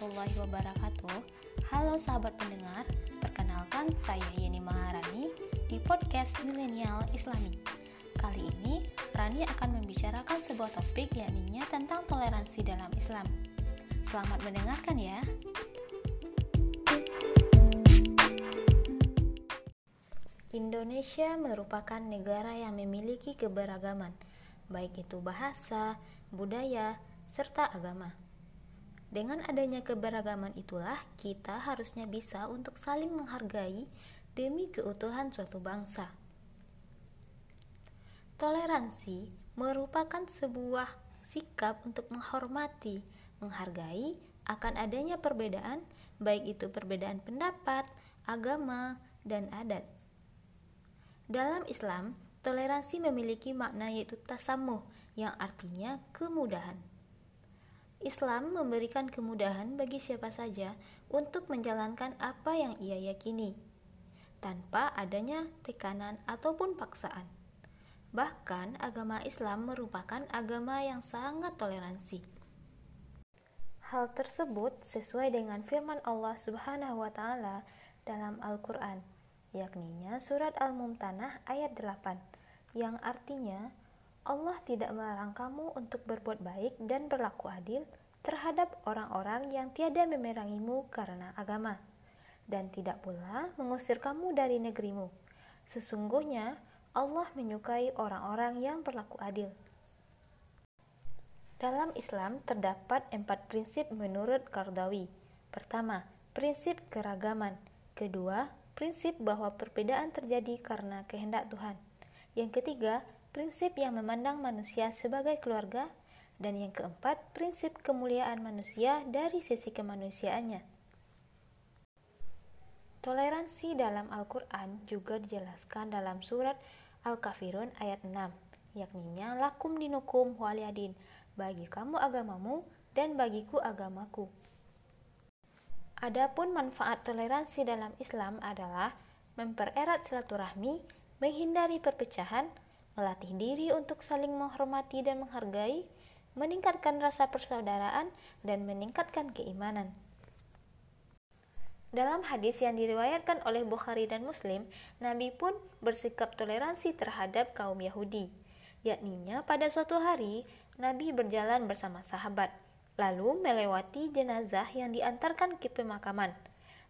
warahmatullahi wabarakatuh. Halo sahabat pendengar, perkenalkan saya Yeni Maharani di podcast Milenial Islami. Kali ini, Rani akan membicarakan sebuah topik yakni tentang toleransi dalam Islam. Selamat mendengarkan ya. Indonesia merupakan negara yang memiliki keberagaman, baik itu bahasa, budaya, serta agama. Dengan adanya keberagaman itulah kita harusnya bisa untuk saling menghargai demi keutuhan suatu bangsa. Toleransi merupakan sebuah sikap untuk menghormati, menghargai akan adanya perbedaan, baik itu perbedaan pendapat, agama, dan adat. Dalam Islam, toleransi memiliki makna yaitu tasamuh, yang artinya kemudahan. Islam memberikan kemudahan bagi siapa saja untuk menjalankan apa yang ia yakini, tanpa adanya tekanan ataupun paksaan. Bahkan, agama Islam merupakan agama yang sangat toleransi. Hal tersebut sesuai dengan firman Allah Subhanahu wa Ta'ala dalam Al-Quran, yakninya Surat Al-Mumtanah ayat 8, yang artinya Allah tidak melarang kamu untuk berbuat baik dan berlaku adil terhadap orang-orang yang tiada memerangimu karena agama, dan tidak pula mengusir kamu dari negerimu. Sesungguhnya Allah menyukai orang-orang yang berlaku adil. Dalam Islam terdapat empat prinsip menurut Kardawi. Pertama, prinsip keragaman. Kedua, prinsip bahwa perbedaan terjadi karena kehendak Tuhan. Yang ketiga, prinsip yang memandang manusia sebagai keluarga, dan yang keempat, prinsip kemuliaan manusia dari sisi kemanusiaannya. Toleransi dalam Al-Quran juga dijelaskan dalam surat Al-Kafirun ayat 6, yakninya lakum dinukum waliyadin, bagi kamu agamamu dan bagiku agamaku. Adapun manfaat toleransi dalam Islam adalah mempererat silaturahmi, menghindari perpecahan, melatih diri untuk saling menghormati dan menghargai, meningkatkan rasa persaudaraan, dan meningkatkan keimanan. Dalam hadis yang diriwayatkan oleh Bukhari dan Muslim, Nabi pun bersikap toleransi terhadap kaum Yahudi. Yakninya pada suatu hari, Nabi berjalan bersama sahabat, lalu melewati jenazah yang diantarkan ke pemakaman.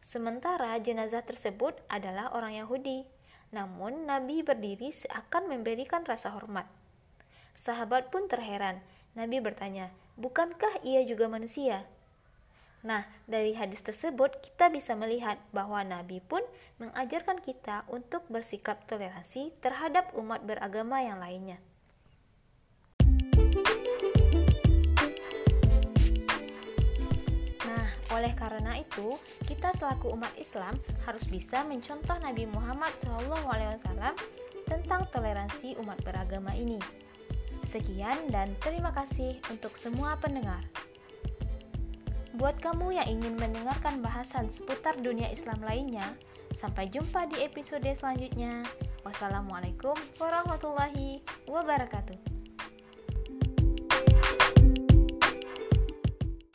Sementara jenazah tersebut adalah orang Yahudi. Namun Nabi berdiri seakan memberikan rasa hormat. Sahabat pun terheran. Nabi bertanya, "Bukankah ia juga manusia?" Nah, dari hadis tersebut kita bisa melihat bahwa Nabi pun mengajarkan kita untuk bersikap toleransi terhadap umat beragama yang lainnya. Oleh karena itu, kita selaku umat Islam harus bisa mencontoh Nabi Muhammad SAW tentang toleransi umat beragama ini. Sekian dan terima kasih untuk semua pendengar. Buat kamu yang ingin mendengarkan bahasan seputar dunia Islam lainnya, sampai jumpa di episode selanjutnya. Wassalamualaikum warahmatullahi wabarakatuh.